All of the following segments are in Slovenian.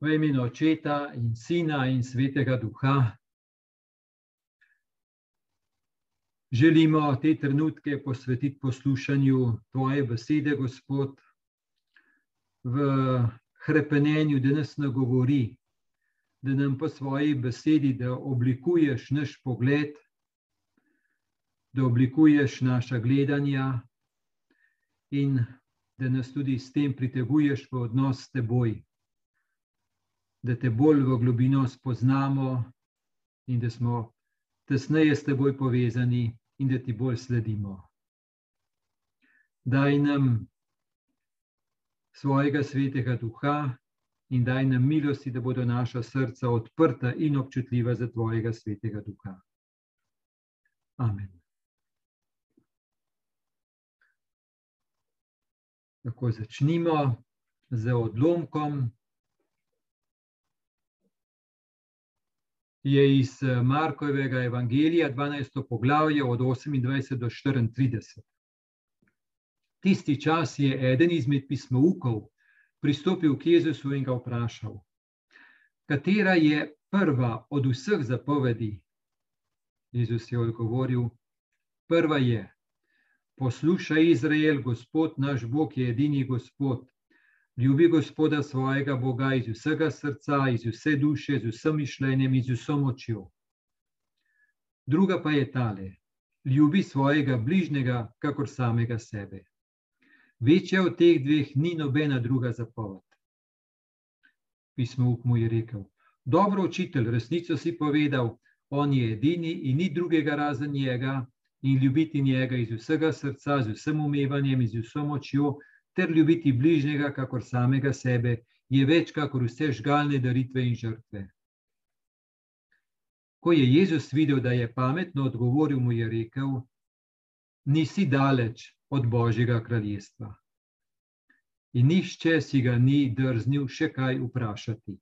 V imenu Očeta in Sina in Svetega Duha. Želimo te trenutke posvetiti poslušanju Tvoje besede, Gospod, v krepenju, da nas nagovori, da nam po svoji besedi, da oblikuješ naš pogled, da oblikuješ naša gledanja in da nas tudi s tem priteguješ v odnos s teboj da te bolj v globino spoznamo in da smo tesneje s teboj povezani in da ti bolj sledimo. Daj nam svojega svetega duha in daj nam milosti, da bodo naša srca odprta in občutljiva za tvojega svetega duha. Amen. Tako začnimo z odlomkom. Je iz eh, Markovega evangelija, 12. poglavje od 28 do 34. Tisti čas je eden izmed pismovkov pristopil k Jezusu in ga vprašal, katera je prva od vseh zapovedi. Jezus je odgovoril: Prva je: Poslušaj, Izrael, Gospod naš Bog je edini Gospod. Ljubi Gospoda svojega Boga iz vsega srca, iz vse duše, z vsem mišljenjem, iz vso močjo. Druga pa je tale: ljubi svojega bližnjega, kakor samega sebe. Večja od teh dveh ni nobena druga zapoved. Pismo mu je rekel: Dobro, učitelj, resnico si povedal, on je edini in ni drugega razen njega, in ljubiti njega iz vsega srca, z vsem umevanjem, iz vso močjo ter ljubiti bližnjega, kakor samega sebe, je več kakor vse žgalne daritve in žrtve. Ko je Jezus videl, da je pametno odgovoril, mu je rekel: Nisi daleč od Božjega kraljestva. In nišče si ga ni drznil še kaj vprašati.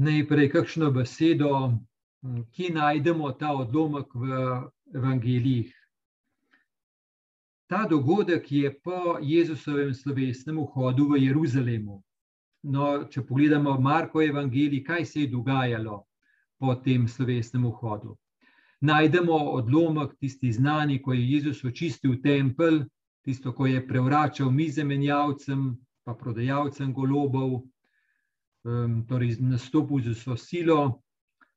Najprej kakšno besedo, ki najdemo ta odlomek v evangelijih. Ta dogodek je po Jezusovem slovesnem vhodu v Jeruzalemu. No, če pogledamo Marko evangelij, kaj se je dogajalo po tem slovesnem vhodu. Najdemo odlomek, tisti znani, ko je Jezus očistil tempelj, tisto, ko je prevračal mize menjavcem, pa prodajalcem golobov, torej nastopil z vso silo,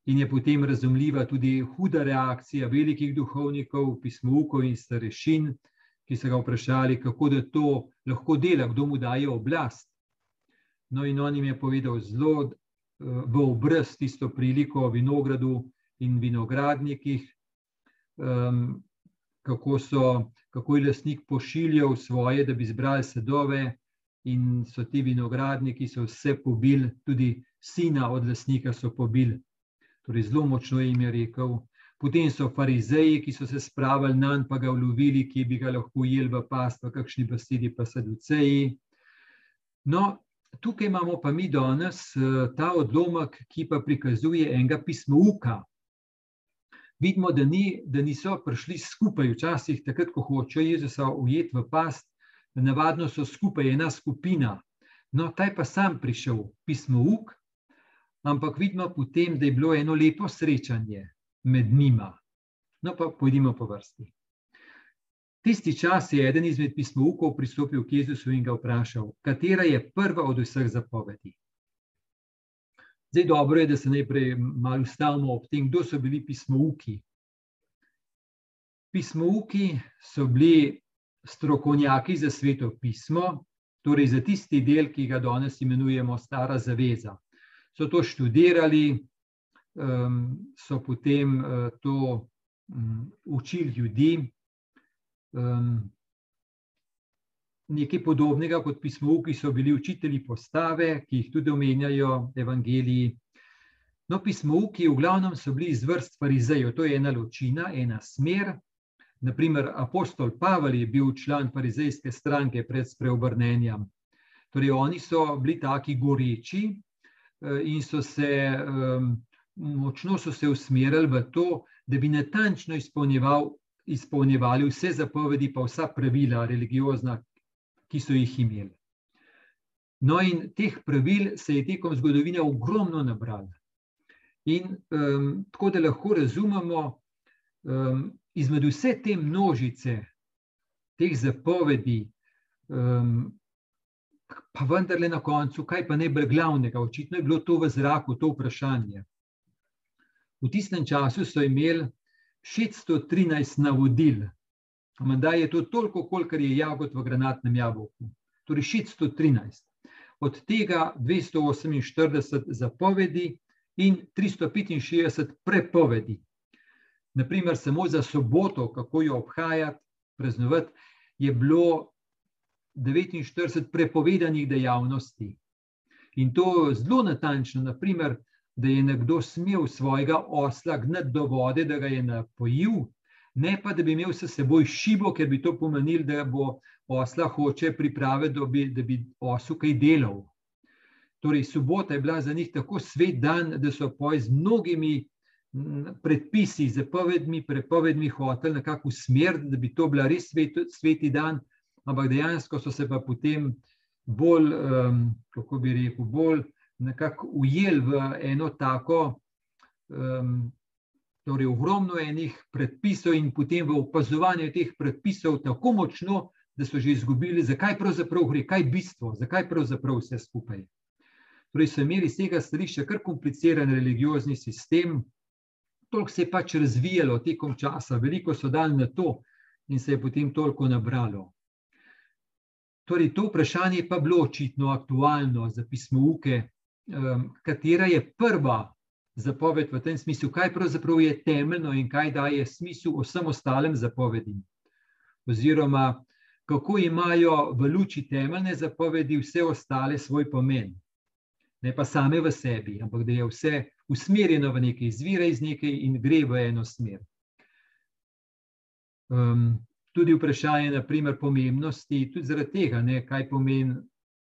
in je potem razumljiva tudi huda reakcija velikih duhovnikov, pismovkov in starešin, ki so ga vprašali, kako da to lahko dela, kdo mu daje oblast. No, in on jim je povedal zelo v obraz tisto priliko o vinogradu in vinogradnikih. Um, kako, so, kako je lasnik pošiljal svoje, da bi zbrali sadove, in so ti vinogradniki vse pobili, tudi sina od lasnika so pobili. Torej, zelo močno jim je rekel. Potem so farizeji, ki so se spravili na njega, pa ga ulovili, ki bi ga lahko ujeli v past, v kakšni besedi, pa seduceji. No, tukaj imamo pa mi danes eh, ta odlomek, ki pa prikazuje enega pismovka. Vidimo, da, ni, da niso prišli skupaj, včasih takrat, ko hočejo Jezusa ujeti v past, navadno so skupaj ena skupina. No, taj pa sam prišel, pismo uk, ampak vidimo potem, da je bilo eno lepo srečanje med njima. No, pa pojdimo po vrsti. Tisti čas je eden izmed pismovkov pristopil k Jezusu in ga vprašal, katera je prva od vseh zapovedi. Zdaj, dobro je, da se najprej malo ustavimo ob tem, kdo so bili pismovki. Pismovki so bili strokovnjaki za sveto pismo, torej za tisti del, ki ga danes imenujemo Stara zaveza. So to študirali, um, so potem uh, to um, učili ljudi. Um, nekaj podobnega kot pismo, ki so bili učitelji postave, ki jih tudi omenjajo evangeliji. No, pismo, ki v glavnem so bili iz vrst farizejev, to je ena ločina, ena smer, Naprimer, apostol Pavel je bil član farizejske stranke pred spreobrnenjem. Torej, oni so bili taki goreči eh, in so se um, močno so se usmerili v to, da bi natančno izpolnjeval izpolnjevali vse zapovedi, pa vsa pravila religiozna, ki so jih imeli. No, in teh pravil se je tekom zgodovine ogromno nabralo. In um, tako da lahko razumemo, um, izmed vse te množice teh zapovedi, um, pa vendarle na koncu, kaj pa najbolj glavnega, očitno je bilo to v zraku, to vprašanje. V tistem času so imeli 613 navodil. Amanda je to toliko, kolikor je jagod v granatnem jabolku. Torej 613. Od tega 248 zapovedi in 365 prepovedi. Naprimer, samo za soboto, kako jo obhajati, praznovati, je bilo 49 prepovedanih dejavnosti. In to zelo natančno, naprimer, da je nekdo smel svojega osla gnati do vode, da ga je napojil, ne pa da bi imel s seboj šibo, ker bi to pomenilo, da bo osla hoče pripraviti, da bi, da bi osu kaj delal. Torej, sobota je bila za njih tako svet dan, da so poj z mnogimi predpisi, zapovedmi, prepovedmi hoteli nekako smer, da bi to bila res svet, sveti dan, ampak dejansko so se pa potem bolj, um, kako bi rekel, bolj ujeli v eno tako, um, torej ogromno enih predpisov in potem v opazovanju teh predpisov tako močno, da so že izgubili, zakaj pravzaprav gre, kaj je bistvo, zakaj pravzaprav vse skupaj. Torej so imeli z tega stališča kar kompliciran religiozni sistem, toliko se je pač razvijalo tekom časa, veliko so dali na to in se je potem toliko nabralo. Torej, to vprašanje pa je bilo očitno aktualno za pismouke, um, katera je prva zapoved v tem smislu, kaj pravzaprav je temeljno in kaj daje smisel vsem ostalim zapovedim. Oziroma, kako imajo v luči temeljne zapovedi vse ostale svoj pomen. Ne pa same v sebi, ampak da je vse usmerjeno v nekaj, izvira iz nekaj in gre v eno smer. Um, tudi vprašanje, naprimer, pomembnosti, tudi zaradi tega, ne, kaj pomeni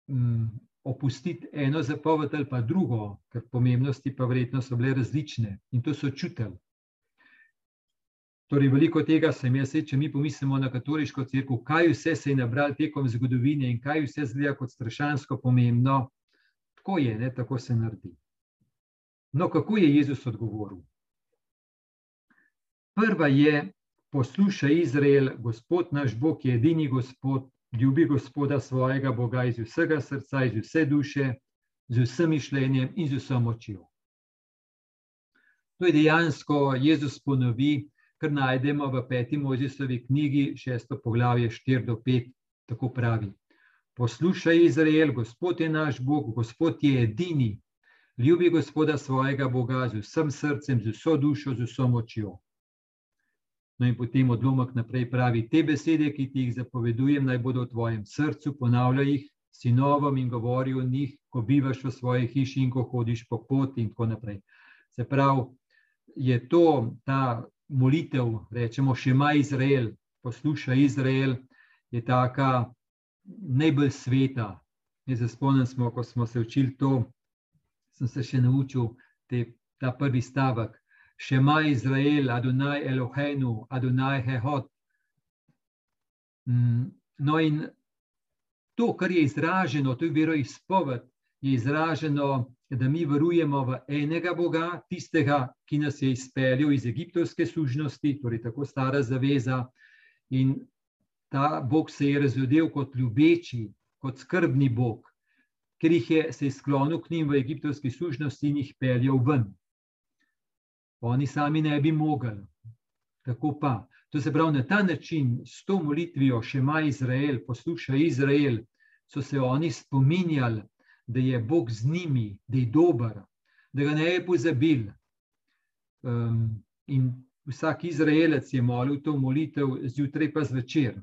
um, opustiti eno zapoved ali pa drugo, ker pomembnosti pa verjetno so bile različne in to so čutili. Torej, veliko tega sem jaz, če mi pomislimo na katoliško crkvo, kaj vse se je nabral tekom zgodovine in kaj vse zgleda kot strašansko pomembno, tako je, ne, tako se naredi. No, kako je Jezus odgovoril? Prva je, poslušaj Izrael, Gospod naš Bog je edini Gospod, ljubi Gospoda svojega Boga iz vsega srca, iz vse duše, z vsem mišljenjem in z vso močjo. To je dejansko Jezus ponovi, kar najdemo v peti Mozisovi knjigi, šesto poglavje, 4 do 5, tako pravi. Poslušaj, Izrael, Gospod je naš Bog, Gospod je edini, ljubi Gospoda svojega Boga z vsem srcem, z vso dušo, z vso močjo. No, in potem odlomek naprej pravi: Te besede, ki ti jih zapovedujem, naj bodo v tvojem srcu, ponavljaj jih sinovom in govori o njih, ko bivaš v svoji hiši in ko hodiš po poti, in tako naprej. Se pravi, je to ta molitev, rečemo, še ima Izrael, posluša Izrael, je taka najbolj sveta. Jaz se spomnim, ko smo se učili to, sem se še naučil te, ta prvi stavek. Shema Izrael, Adonai Elohenu, Adonai Hehot. Mm, no, in to, kar je izraženo, to je veroizpoved, je izraženo, da mi verujemo v enega Boga, tistega, ki nas je izpeljal iz egiptovske služnosti, torej tako stara zaveza. In ta Bog se je razvedel kot ljubeči, kot skrbni Bog, ker jih je se sklonil k njim v egiptovski služnosti in jih peljal ven. Oni sami ne bi mogli. Tako pa. To se pravi, na ta način, s to molitvijo, še ima Izrael, posluša Izrael, so se oni spominjali, da je Bog z njimi, da je dober, da ga ne je pozabil. Um, in vsak Izraelec je molil to molitev zjutraj, pa zvečer.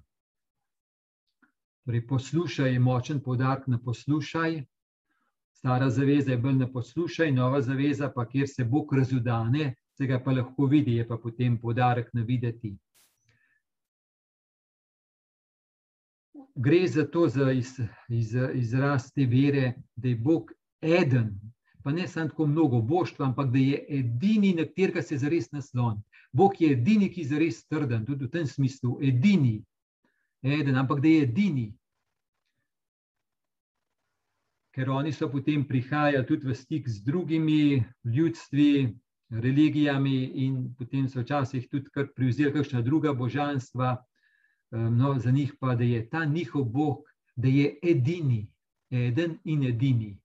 Torej, poslušaj je močen podarek na poslušaj. Stara zaveza je bolj na poslušaj, nova zaveza pa, kjer se Bog razudane, se ga pa lahko vidi, je pa potem podarek na videti. Gre za to, za iz, iz, izraz te vere, da je Bog eden, pa ne samo tako mnogo boštva, ampak da je edini, na katerega se zares naslon. Bog je edini, ki je zares trden, tudi v tem smislu, edini, eden, ampak da je edini. Ker oni so potem prihajali tudi v stik z drugimi ljudstvi, religijami, in potem so včasih tudi prevzeli kakšna druga božanstva. No, za njih pa da je ta njihov Bog, da je edini, eden in edini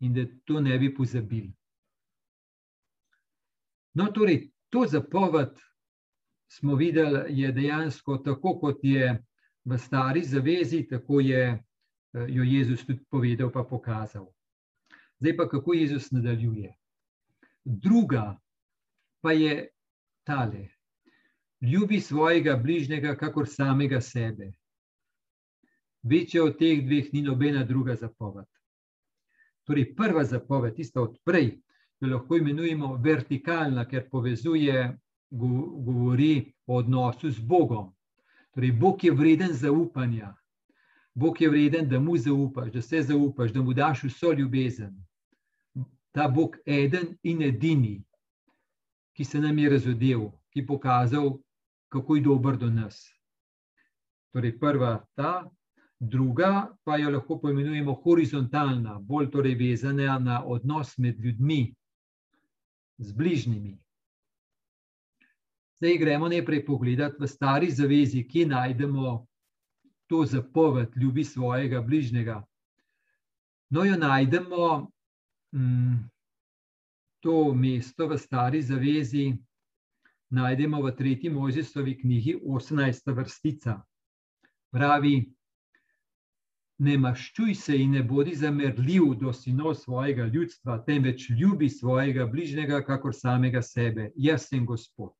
in da to ne bi pozabili. No, torej, to zapoved smo videli, je dejansko tako, kot je v stari zavezi, tako je jo Jezus tudi povedal, pa pokazal. Zdaj pa, kako Jezus nadaljuje. Druga pa je tale. Ljubi svojega bližnjega, kakor samega sebe. Večja od teh dveh ni nobena druga zapoved. Torej, prva zapoved, tista odprej, jo lahko imenujemo vertikalna, ker povezuje, govori o odnosu z Bogom. Torej, Bog je vreden zaupanja, Bog je vreden, da mu zaupaš, da se zaupaš, da mu daš vso ljubezen. Ta Bog je eden in edini, ki se nam je razodel, ki je pokazal, kako je dober do nas. Torej, prva ta, druga pa jo lahko poimenujemo horizontalna, bolj torej vezana na odnos med ljudmi, z bližnjimi. Zdaj gremo najprej pogledati v stari zavezi, kje najdemo to zapoved, ljubi svojega bližnjega. No, jo najdemo mm, to mesto v stari zavezi, najdemo v tretji Mojzesovi knjigi, 18. vrstica. Pravi, ne maščuj se in ne bodi zamerljiv do sinov svojega ljudstva, temveč ljubi svojega bližnjega, kakor samega sebe. Jaz sem Gospod.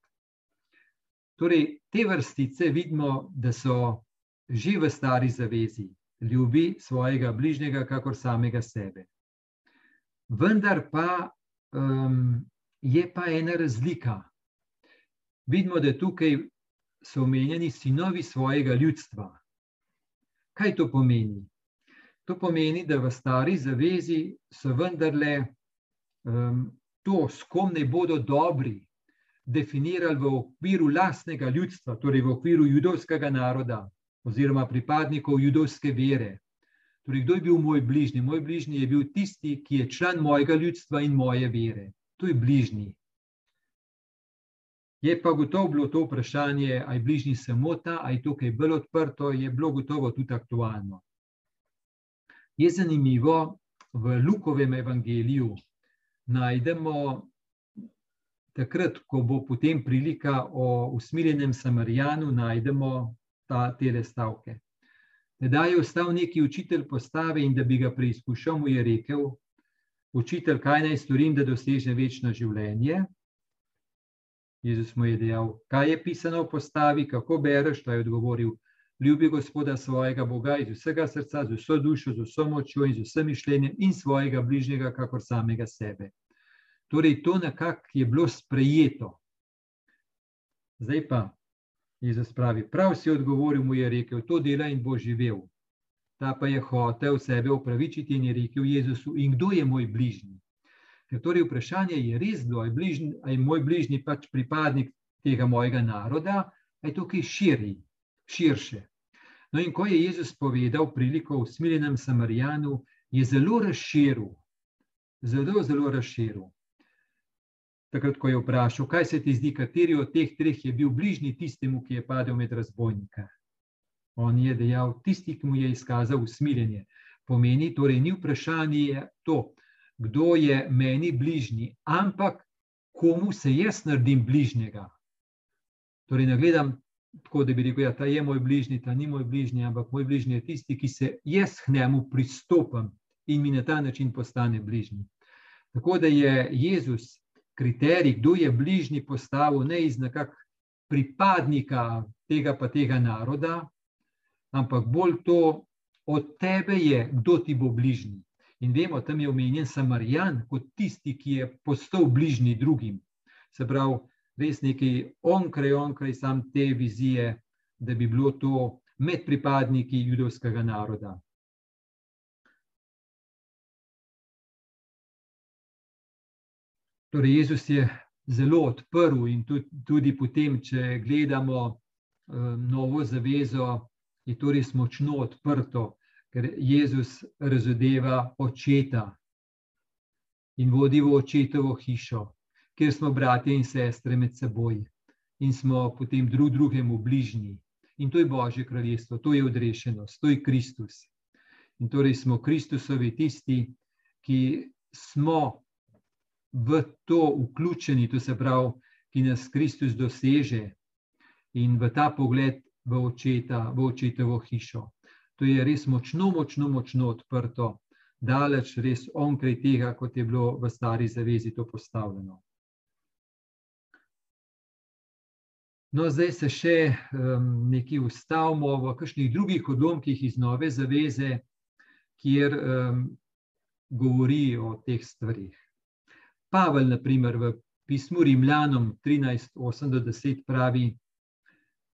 Torej, te vrstice vidimo, da so že v stari zavezi. Ljubi svojega bližnjega, kakor samega sebe. Vendar pa um, je pa ena razlika. Vidimo, da tukaj so omenjeni sinovi svojega ljudstva. Kaj to pomeni? To pomeni, da v stari zavezi so vendarle um, to, s kom ne bodo dobri, definirali v okviru lastnega ljudstva, torej v okviru judovskega naroda oziroma pripadnikov judovske vere. Torej, kdo je bil moj bližnji? Moj bližnji je bil tisti, ki je član mojega ljudstva in moje vere. To je bližnji. Je pa gotovo bilo to vprašanje, ali je bližnji samo ta, ali je tukaj bolj odprto, je bilo gotovo tudi aktualno. Je zanimivo, v Lukovem evangeliju najdemo takrat, ko bo potem prilika o usmiljenem Samarijanu, najdemo ta, te stavke. Da je ostal neki učitelj postave in da bi ga preizkušal, mu je rekel: Učitelj, kaj naj storim, da dosežem večno življenje? Jezus mu je dejal, kaj je pisano v postavi, kako bereš. Ta je odgovoril: Ljubi Gospoda svojega Boga iz vsega srca, z vso dušo, z vso močjo in z vsem mišljenjem, in svojega bližnjega, kakor samega sebe. Torej, to nekako je bilo sprejeto. Zdaj pa Jezus pravi: Prav si odgovoril, mu je rekel: To dela in bo živel. Ta pa je hotel sebe upravičiti in je rekel Jezusu: In kdo je moj bližnji? Ker torej vprašanje je res bilo, ali, bližnji, ali je moj bližnji pač pripadnik tega mojega naroda, ali je tukaj širi, širše. No, in ko je Jezus povedal priliko o usmiljenem Samarijanu, je zelo razširil, zelo, zelo razširil. Takrat, ko je vprašal, kaj se ti zdi, kateri od teh treh je bil bližnji tistemu, ki je padel med razbojnika. On je dejal, tisti, ki mu je izkazal usmiljenje. Pomeni, torej, ni vprašanje to, kdo je meni bližnji, ampak komu se jaz naredim bližnjega. Torej, ne gledam tako, da bi rekel, ja, ta je moj bližnji, ta ni moj bližnji, ampak moj bližnji je tisti, ki se jaz k njemu pristopam in mi na ta način postane bližnji. Tako da je Jezus kriterij, kdo je bližnji, postavil ne iz nekakšnega pripadnika tega pa tega naroda, ampak bolj to od tebe je, kdo ti bo bližnji. In vemo, tam je omenjen Samarijan kot tisti, ki je postal bližnji drugim. Se pravi, res nekaj onkraj, onkraj sam te vizije, da bi bilo to med pripadniki judovskega naroda. Torej, Jezus je zelo odprl in tudi, tudi potem, če gledamo um, novo zavezo, je to res močno odprto, ker Jezus razodeva očeta in vodi v očetovo hišo, kjer smo bratje in sestre med seboj in smo potem drug drugemu bližnji. In to je Božje kraljestvo, to je odrešenost, to je Kristus. In torej smo Kristusovi tisti, ki smo v to vključeni, to se pravi, ki nas Kristus doseže in v ta pogled v, očeta, v očetovo hišo. To je res močno, močno, močno odprto, daleč res onkraj tega, kot je bilo v stari zavezi to postavljeno. No, zdaj se še um, nekaj ustavimo v kakšnih drugih odlomkih iz nove zaveze, kjer um, govori o teh stvarih. Pavel, naprimer, v pismu Rimljanom 13:8-10 pravi: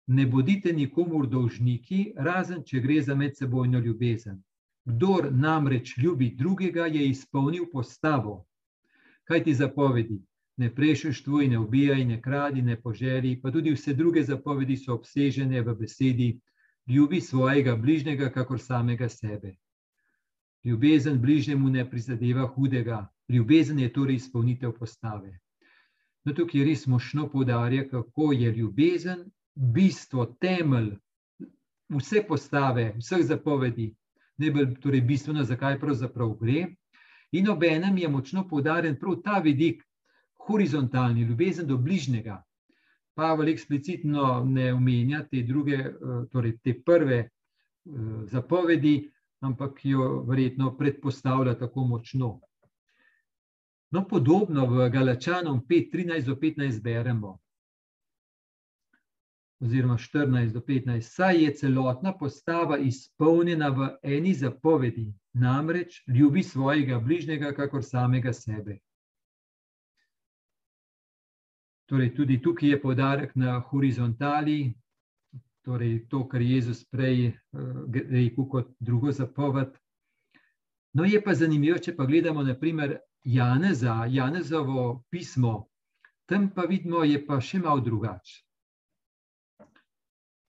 Ne bodite nikomur dolžniki, razen če gre za medsebojno ljubezen. Kdor namreč ljubi drugega, je izpolnil postavo. Kaj ti zapovedi? Ne prešuštvuj, ne ubijaj, ne kradi, ne poželi, pa tudi vse druge zapovedi so obsežene v besedi: ljubi svojega bližnjega, kakor samega sebe. Ljubezen bližnjemu ne prizadeva hudega, ljubezen je torej izpolnitev postave. No, tukaj res močno poudarja, kako je ljubezen bistvo, temelj vse postave, vseh zapovedi, najbolj torej bistveno, zakaj pravzaprav gre. In ob enem je močno poudarjen prav ta vidik, horizontalni, ljubezen do bližnjega. Pavel eksplicitno ne omenja te druge, torej te prve zapovedi, ampak jo verjetno predpostavlja tako močno. No, podobno v Galačanom 5, 13 do 15 beremo, oziroma 14 do 15, saj je celotna postava izpolnjena v eni zapovedi, namreč ljubi svojega bližnjega, kakor samega sebe. Torej, tudi tukaj je podarek na horizontali, torej to, kar je Jezus prej uh, rekel kot drugo zapoved. No, je pa zanimivo, če pa gledamo naprimer Janeza, Janezovo pismo, tam pa vidimo, je pa še malo drugače.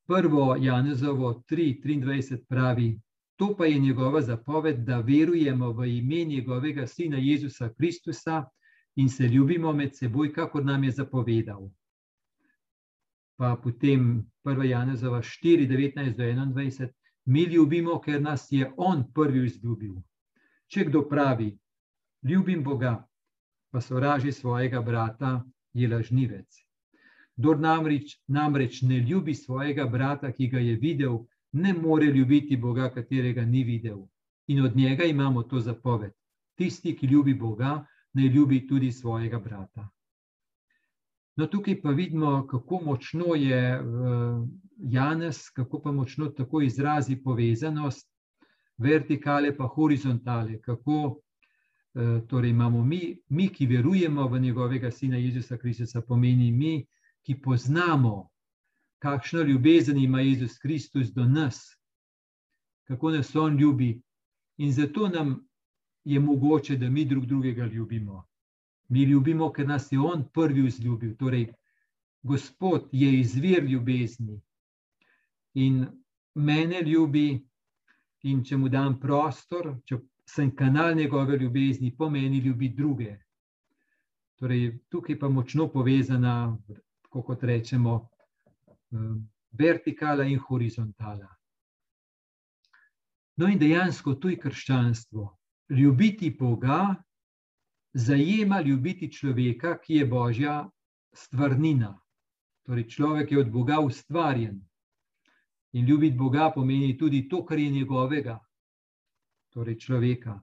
Prvo Janezovo 3:23 pravi: To pa je njegova zapoved, da verujemo v ime njegovega sina Jezusa Kristusa in se ljubimo med seboj, kakor nam je zapovedal pa potem 1. Janezova 4, 19 do 21, mi ljubimo, ker nas je On prvi izljubil. Če kdo pravi, ljubim Boga, pa sovraži svojega brata, je lažnivec. Kdor namreč, namreč ne ljubi svojega brata, ki ga je videl, ne more ljubiti Boga, katerega ni videl. In od njega imamo to zapoved. Tisti, ki ljubi Boga, ne ljubi tudi svojega brata. No, tukaj pa vidimo, kako močno je Janes, kako pa močno tako izrazi povezanost vertikale in horizontale. Kako torej imamo mi, mi, ki verujemo v njegovega sina Jezusa Kristusa, pomeni mi, ki poznamo, kakšno ljubezen ima Jezus Kristus do nas, kako nas on ljubi. In zato nam je mogoče, da mi drug drugega ljubimo. Mi ljubimo, ker nas je On prvi vzljubil. Torej, Gospod je izvir ljubezni in mene ljubi, in če mu dam prostor, če sem kanal njegove ljubezni, pomeni ljubi druge. Torej, tukaj pa močno povezana, kot rečemo, vertikala in horizontala. No, in dejansko to je krščanstvo. Ljubiti Boga zajema ljubiti človeka, ki je božja stvarnina. Torej, človek je od Boga ustvarjen. In ljubiti Boga pomeni tudi to, kar je njegovega, torej človeka.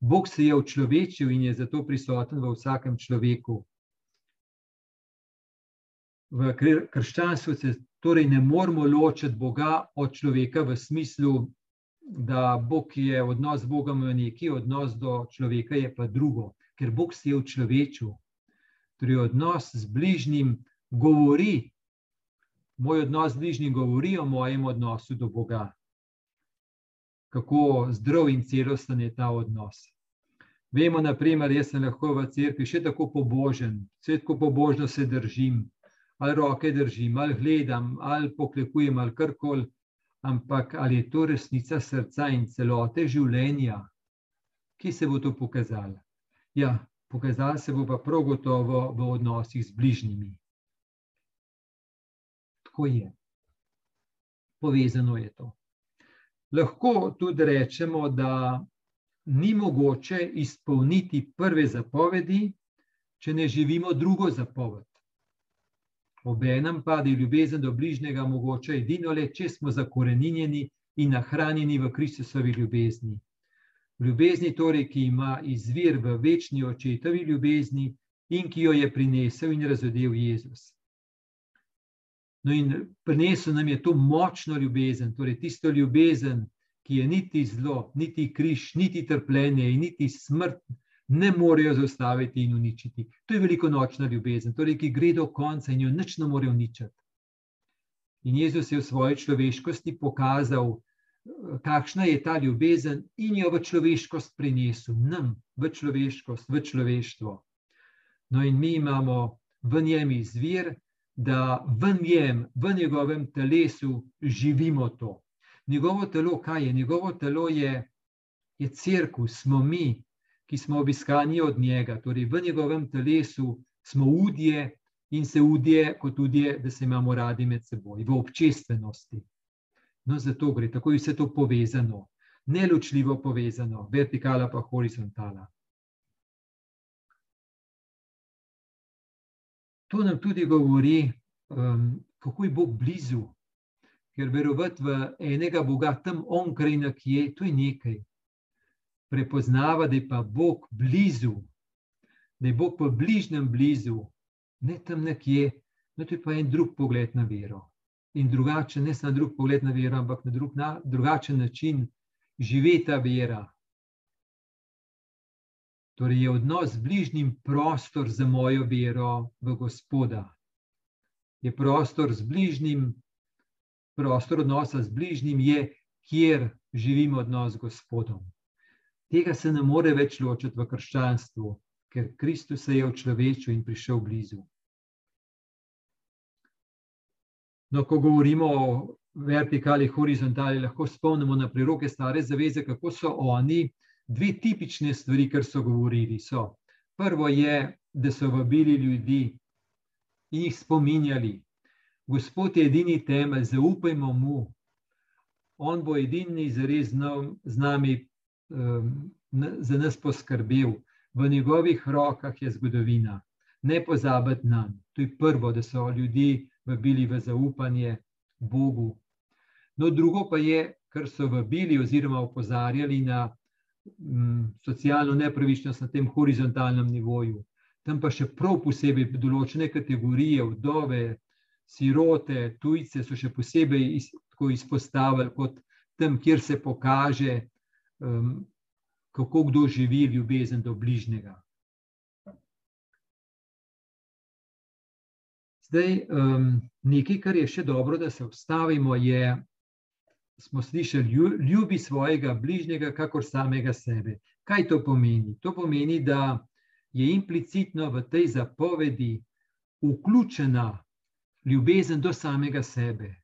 Bog se je človečil in je zato prisoten v vsakem človeku. V krščanstvu se torej ne moramo ločiti Boga od človeka v smislu, da Bog je odnos z Bogom nekaj, odnos do človeka je pa drugo ker Bog si je v človeku. Torej, odnos z bližnjim govori, moj odnos z bližnjim govori o mojem odnosu do Boga. Kako zdrav in celosten je ta odnos. Vemo, naprimer, jaz sem lahko v cerkvi še tako pobožen, vse tako pobožno se držim, ali roke držim, ali gledam, ali poklekujem, ali karkoli, ampak ali je to resnica srca in celote življenja, ki se bo to pokazalo? Ja, pokazalo se bo pa prav gotovo v odnosih z bližnjimi. Tako je. Povezano je to. Lahko tudi rečemo, da ni mogoče izpolniti prve zapovedi, če ne živimo drugo zapoved. Obenem pa je ljubezen do bližnjega mogoče edino le, če smo zakorenjeni in nahranjeni v Kristusovi ljubezni. Ljubezni, torej, ki ima izvir v večni očetovi ljubezni in ki jo je prinesel in razodel Jezus. No, in prinesel nam je to močno ljubezen, torej tisto ljubezen, ki je niti zlo, niti križ, niti trpljenje niti smrt ne morejo zaustaviti in uničiti. To je veliko nočna ljubezen, torej, ki gre do konca in jo nič ne more uničiti. In Jezus je v svoji človeškosti pokazal, kakšna je ta ljubezen, in jo v človeškost prinesel, nam, v človeškost, v človeštvo. No, in mi imamo v njem izvir, da v njem, v njegovem telesu živimo to njegovo telo, kaj je? Njegovo telo je, je crkva, smo mi, ki smo obiskani od njega, torej v njegovem telesu smo udje in se udje, kot udje, da se imamo radi med seboj, v občestvenosti. No, zato gre, tako je vse to povezano, neločljivo povezano, vertikala pa horizontala. To nam tudi govori, um, kako je Bog blizu ker verovati v enega Boga tam onkraj, ki je, to je nekaj. Prepoznava, da je pa Bog blizu, da je Bog pa bližnjem blizu, ne tam nekje, no to je pa en drug pogled na vero. In drugačen, ne samo drug pogled na vero, ampak na, drug, na drugačen način živi ta vera. Torej je odnos z bližnjim prostor za mojo vero v Gospoda. Je prostor z bližnjim prostor odnosa z bližnjim je, kjer živimo odnos z Gospodom. Tega se ne more več ločiti v krščanstvu, ker Kristus je v človeku in prišel blizu. No, ko govorimo o vertikali, horizontali, lahko spomnimo na priroke stare zaveze, kako so oni dve tipične stvari, kar so govorili. So. Prvo je, da so vabili ljudi in jih spominjali, Gospod je edini temelj, zaupajmo mu. On bo edini zares z nami, um, za nas poskrbel. V njegovih rokah je zgodovina. Ne pozabiti nam. To je prvo, da so ljudi vabili v zaupanje Bogu. No, drugo pa je, kar so vabili oziroma opozarjali na um, socialno nepravičnost na tem horizontalnem nivoju. Tam pa še prav posebej določene kategorije, vdove, sirote, tujce so še posebej iz, izpostavili kot tam, kjer se pokaže, um, kako kdo živi ljubezen do bližnjega. Zdaj, um, nekaj, kar je še dobro, da se ustavimo, je, smo slišali, ljubi svojega bližnjega, kakor samega sebe. Kaj to pomeni? To pomeni, da je implicitno v tej zapovedi vključena ljubezen do samega sebe.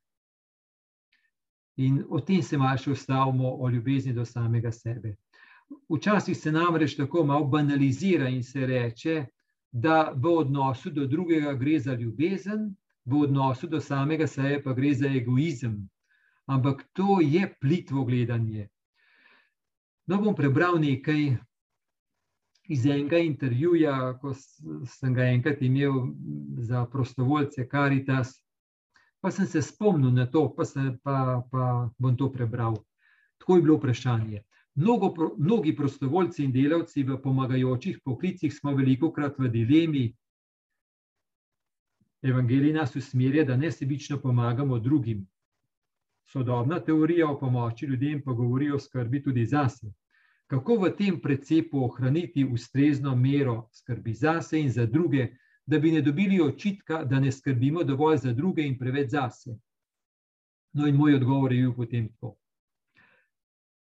In o tem se malo ustavimo, o ljubezni do samega sebe. Včasih se namreč tako malo banalizira in se reče, da v odnosu do drugega gre za ljubezen, v odnosu do samega sebe pa gre za egoizem. Ampak to je plitvo gledanje. No, bom prebral nekaj iz enega intervjuja, ko sem ga enkrat imel za prostovoljce Caritas, pa sem se spomnil na to, pa, se, pa, pa bom to prebral. Tako je bilo vprašanje. Mnogo, mnogi prostovoljci in delavci v pomagajočih poklicih smo veliko krat v dilemi. Evangelij nas usmerja, da nesebično pomagamo drugim. Sodobna teorija o pomoči ljudem pa govori o skrbi tudi zase kako v tem precepu ohraniti ustrezno mero skrbi zase in za druge, da bi ne dobili očitka, da ne skrbimo dovolj za druge in preveč zase. No, in moj odgovor je bil potem tako.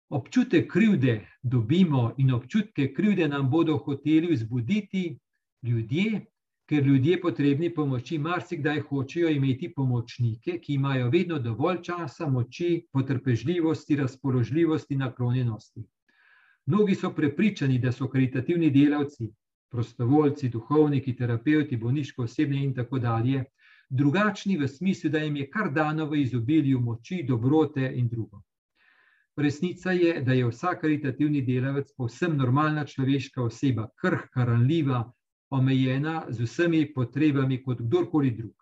Občutek krivde dobimo in občutke krivde nam bodo hoteli vzbuditi ljudje, ker ljudje potrebni pomoči marsikdaj hočejo imeti pomočnike, ki imajo vedno dovolj časa, moči, potrpežljivosti, razpoložljivosti, naklonjenosti. Mnogi so prepričani, da so karitativni delavci, prostovoljci, duhovniki, terapeuti, bolniško osebne in tako dalje, drugačni v smislu, da jim je kar dano v izobilju moči, dobrote in drugo. Resnica je, da je vsak karitativni delavec povsem normalna človeška oseba, krhka, ranljiva, omejena z vsemi potrebami kot kdorkoli drug.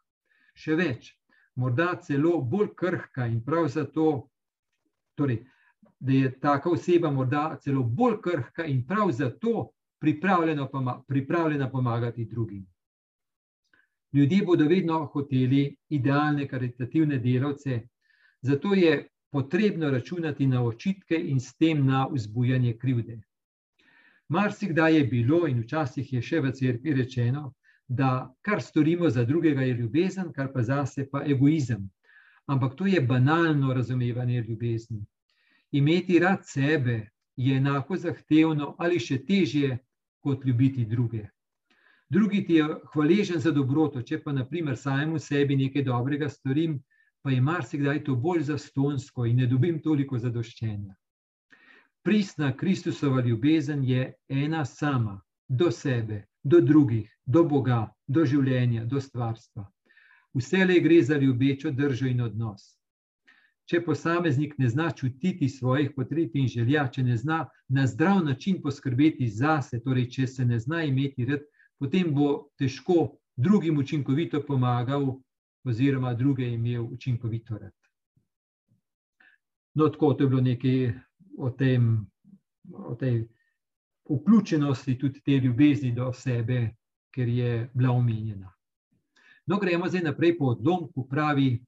Še več, morda celo bolj krhka in prav zato, torej, da je taka oseba morda celo bolj krhka in prav zato pripravljena, pripravljena pomagati drugim. Ljudje bodo vedno hoteli idealne karitativne delavce, zato je potrebno računati na očitke in s tem na vzbujanje krivde. Marsikdaj je bilo in včasih je še v cerkvi rečeno, da kar storimo za drugega je ljubezen, kar pa zase pa egoizem. Ampak to je banalno razumevanje ljubezni. Imeti rad sebe je enako zahtevno ali še težje, kot ljubiti druge. Drugi ti je hvaležen za dobroto, če pa naprimer samemu sebi nekaj dobrega storim, pa je marsikdaj to bolj zastonsko in ne dobim toliko zadoščenja. Pristna Kristusova ljubezen je ena sama, do sebe, do drugih, do Boga, do življenja, do stvarstva. Vse le gre za ljubečo držo in odnos. Če posameznik ne zna čutiti svojih potreb in želja, če ne zna na zdrav način poskrbeti zase, torej če se ne zna imeti red, potem bo težko drugim učinkovito pomagal, oziroma druge imel učinkovito red. No, tako to je bilo nekaj o, tem, o tej vključenosti, tudi te ljubezni do sebe, ker je bila omenjena. No, gremo zdaj naprej po odlomku, pravi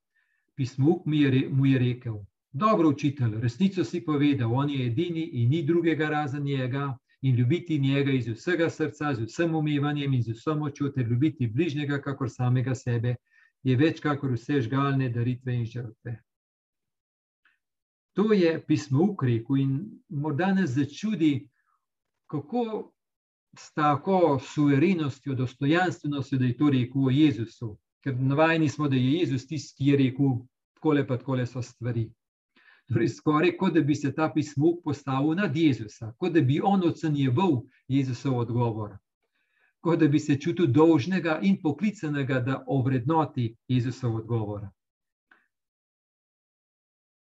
pismo, mu je, mu je rekel: Dobro, učitelj, resnico si povedal, on je edini in ni drugega razen njega. In ljubiti njega iz vsega srca, z vsem umivanjem in z vso močjo, ter ljubiti bližnjega, kakor samega sebe, je več kakor vse žgalne daritve in žrtve. To je pismo ukrepu in morda nas začudi, kako s tako suverenostjo, dostojanstvenostjo, da je to rekel o Jezusu. Ker navajeni smo, da je Jezus tisti, ki je rekel, tako pa tako so stvari. Torej, skoraj kot da bi se ta pismo postavil nad Jezusa, kot da bi on ocenjeval Jezusov odgovor, kot da bi se čutil dolžnega in poklicanega, da ovrednoti Jezusov odgovor.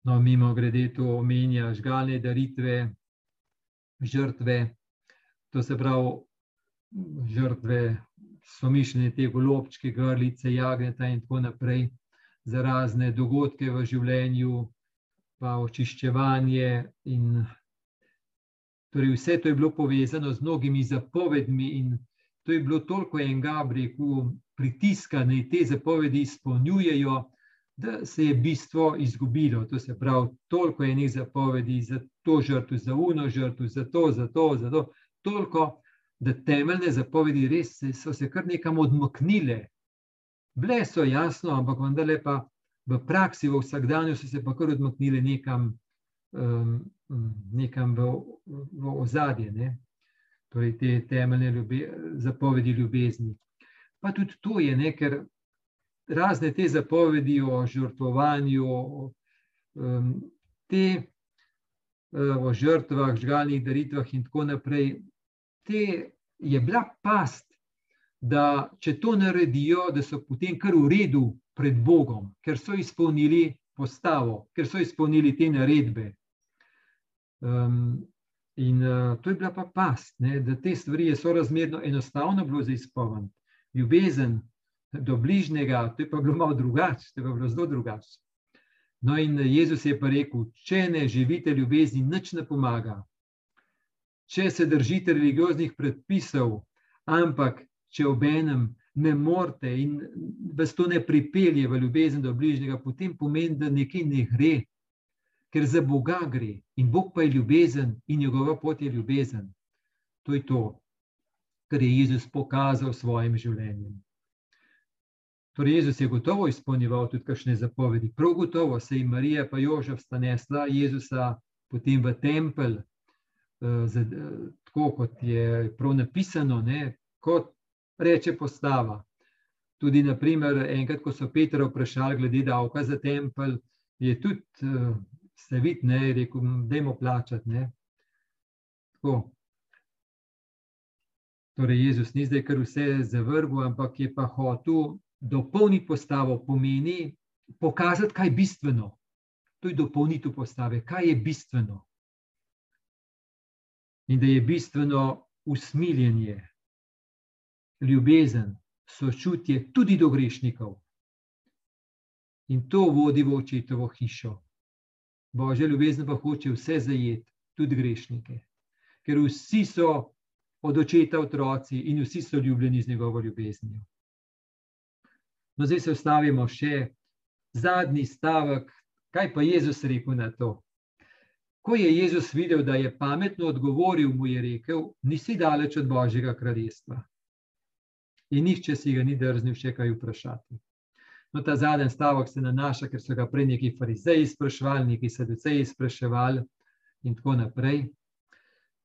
No, mimo grede, to omenja žgalne daritve, žrtve. To se pravi, žrtve so mišljene te golobčke, grlice, jagneta in tako naprej, za razne dogodke v življenju, pa očiščevanje. In, torej vse to je bilo povezano z mnogimi zapovedmi, in to je bilo toliko enega, rekel, pritiska, da te zapovedi izpolnjujejo da se je bistvo izgubilo. To se pravi, toliko je enih zapovedi za to žrtvo, za uno žrtvo, za to, za to, za to. Toliko, da temeljne zapovedi res so se kar nekam odmaknile. Bile so jasno, ampak vendarle pa v praksi, v vsakdanju so se pa kar odmaknile nekam, um, nekam v, v ozadje. Ne? Torej, te temeljne ljube, zapovedi ljubezni. Pa tudi to je nekaj, razne te zapovedi o žrtvovanju, te o žrtvah, žgalnih daritvah in tako naprej, te je bila past, da če to naredijo, da so potem kar v redu pred Bogom, ker so izpolnili postavo, ker so izpolnili te naredbe. Um, in uh, to je bila pa past, ne, da te stvari je sorazmerno enostavno bilo za izpolniti. Ljubezen, do bližnjega, to je pa bilo malo drugače, to je pa bilo zelo drugače. No, in Jezus je pa rekel: Če ne živite ljubezni, nič ne pomaga. Če se držite religioznih predpisov, ampak če ob enem ne morete in vas to ne pripelje v ljubezen do bližnjega, potem pomeni, da nekaj ne gre, ker za Boga gre in Bog pa je ljubezen in njegova pot je ljubezen. To je to, kar je Jezus pokazal s svojim življenjem. Torej, Jezus je gotovo izpolnjeval tudi kakšne zapovedi. Prav gotovo se je Marija pa Jožef sta nesla Jezusa potem v tempelj, tako kot je prav napisano, ne, kot reče postava. Tudi, naprimer, enkrat, ko so Petra vprašali glede davka za tempelj, je tudi se vidi, ne, rekel, da jim plačati. Ne. Tako. Torej, Jezus ni zdaj kar vse zavrgel, ampak je pa hotel dopolniti postavo, pomeni pokazati, kaj je bistveno. To je dopolnitev postave, kaj je bistveno. In da je bistveno usmiljenje, ljubezen, sočutje tudi do grešnikov. In to vodi v očetovo hišo. Božja ljubezen pa hoče vse zajeti, tudi grešnike. Ker vsi so od očeta otroci in vsi so ljubljeni z njegovo ljubeznijo. No, zdaj se ustavimo še zadnji stavek, kaj pa Jezus rekel na to. Ko je Jezus videl, da je pametno odgovoril, mu je rekel: Nisi daleč od Božjega kraljestva. In nihče si ga ni drznil še kaj vprašati. No, ta zadnji stavek se nanaša, ker so ga prej neki farizeji spraševali, neki saduceji spraševali, in tako naprej.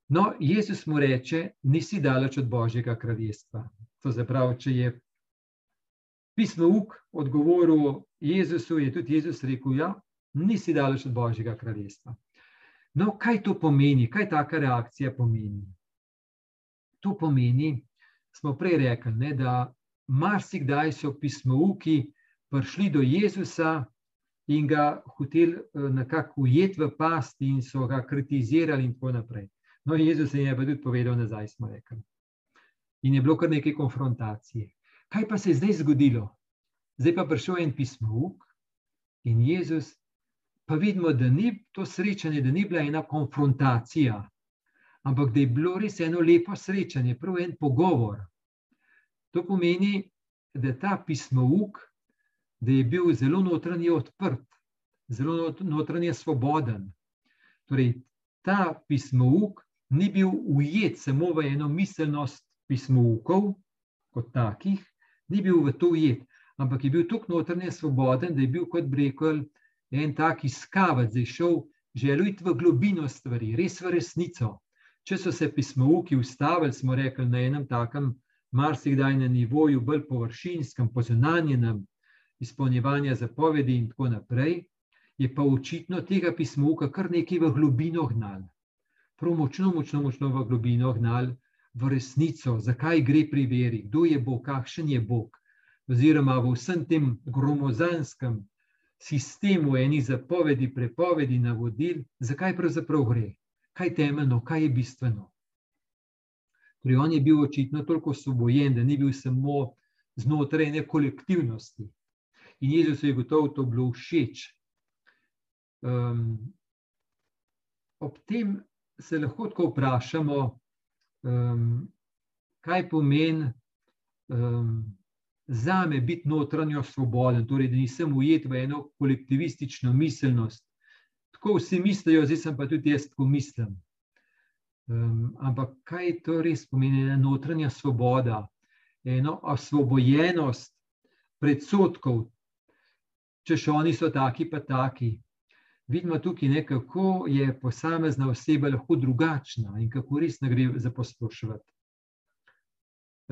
No, Jezus mu reče: Nisi daleč od Božjega kraljestva. To se pravi, če je pismo uk odgovoril Jezusu, je tudi Jezus rekel: Ja, nisi daleč od Božjega kraljestva. No, kaj to pomeni, kaj taka reakcija pomeni? To pomeni, smo prej rekli, ne, da marsikdaj so pismouki prišli do Jezusa in ga hoteli eh, nekako ujeti v past in so ga kritizirali in tako naprej. No, Jezus je pa tudi povedal nazaj, smo rekli. In je bilo kar nekaj konfrontacije. Kaj pa se je zdaj zgodilo? Zdaj pa prišel en pismouk in Jezus pa vidimo, da ni to srečanje, da ni bila ena konfrontacija, ampak da je bilo res eno lepo srečanje, prav en pogovor. To pomeni, da je ta pismouk, da je bil zelo notranje odprt, zelo notranje svoboden. Torej, ta pismouk ni bil ujet samo v eno miselnost pismoukov, kot takih, ni bil v to ujet, ampak je bil tako notranje svoboden, da je bil kot brekel en tak iskavati, zdaj šel, želel iti v globino stvari, res v resnico. Če so se pismouki ustavili, smo rekli na enem takem, marsikdaj na nivoju bolj površinskem, pozunanjenem, izpolnjevanja zapovedi in tako naprej, je pa očitno tega pismouka kar nekaj v globino gnal. Prav močno, močno, močno v globino gnal v resnico, zakaj gre pri veri, kdo je Bog, kakšen je Bog. Oziroma v vsem tem gromozanskem sistemu enih zapovedi, prepovedi, navodil, zakaj pravzaprav gre, kaj je temeljno, kaj je bistveno. Torej, on je bil očitno toliko osvobojen, da ni bil samo znotraj ene kolektivnosti. In Jezus je gotovo to bilo všeč. Um, ob tem se lahko tako vprašamo, um, kaj pomeni um, za me biti notranjo svoboden, torej da nisem ujet v eno kolektivistično miselnost. Tako vsi mislijo, zdaj sem pa tudi jaz tako mislim. Um, ampak kaj to res pomeni, ena notranja svoboda, eno osvobojenost predsotkov, če še oni so taki, pa taki. Vidimo tukaj, ne, kako je posamezna oseba lahko drugačna in kako res ne gre za poslušati.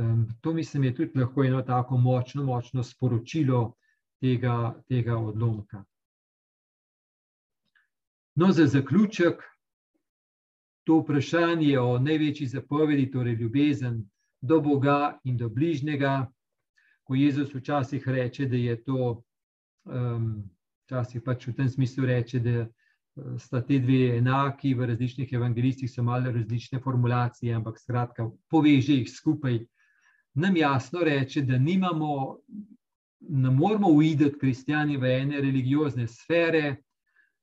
Um, to mislim, je tudi lahko eno tako močno, močno sporočilo tega, tega odlomka. No, za zaključek, to vprašanje o največji zapovedi, torej ljubezen do Boga in do bližnjega, ko Jezus včasih reče, da je to, včasih pač v tem smislu reče, da eh, sta te dve enaki, v različnih evangelistih so malo različne formulacije, ampak skratka, poveže jih skupaj. Nam jasno reče, da nimamo, ne moramo uideti kristijani v ene religiozne sfere,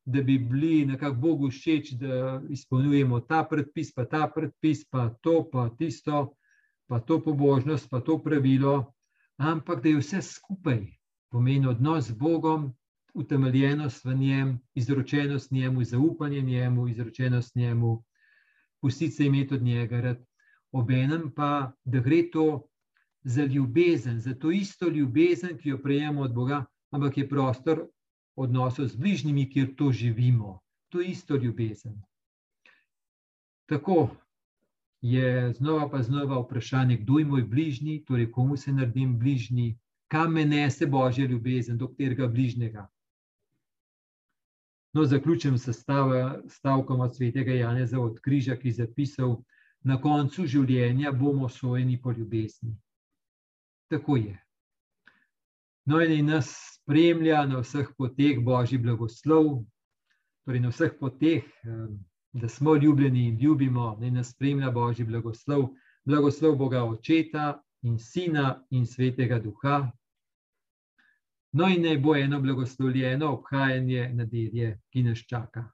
da bi bili nekako Bogu všeč, da izpolnjujemo ta predpis, pa ta predpis, pa to, pa tisto, pa to pobožnost, pa to pravilo, ampak da je vse skupaj, pomeni odnos z Bogom, utemeljenost v njem, izročenost njemu, zaupanje njemu, izročenost njemu, pustiti se imeti od njega. Obenem pa, da gre to za ljubezen, za to isto ljubezen, ki jo prejemamo od Boga, ampak je prostor odnosov z bližnjimi, kjer to živimo. To je isto ljubezen. Tako je znova pa znova vprašanje, kdo je moj bližnji, torej komu se naredim bližnji, kam me nese božja ljubezen, do katerega bližnjega. No, zaključim s stavkom od svetega Janeza od Križa, ki je zapisal: Na koncu življenja bomo sojeni po ljubezni. Tako je. No, in nas spremlja na vseh poteh božji blagoslov, torej na vseh poteh, da smo ljubljeni in ljubimo, da nas spremlja božji blagoslov, blagoslov Boga Očeta in Sina in Svetega Duha. No, in naj bo eno blagoslovljeno obhajanje nedelje, ki nas čaka.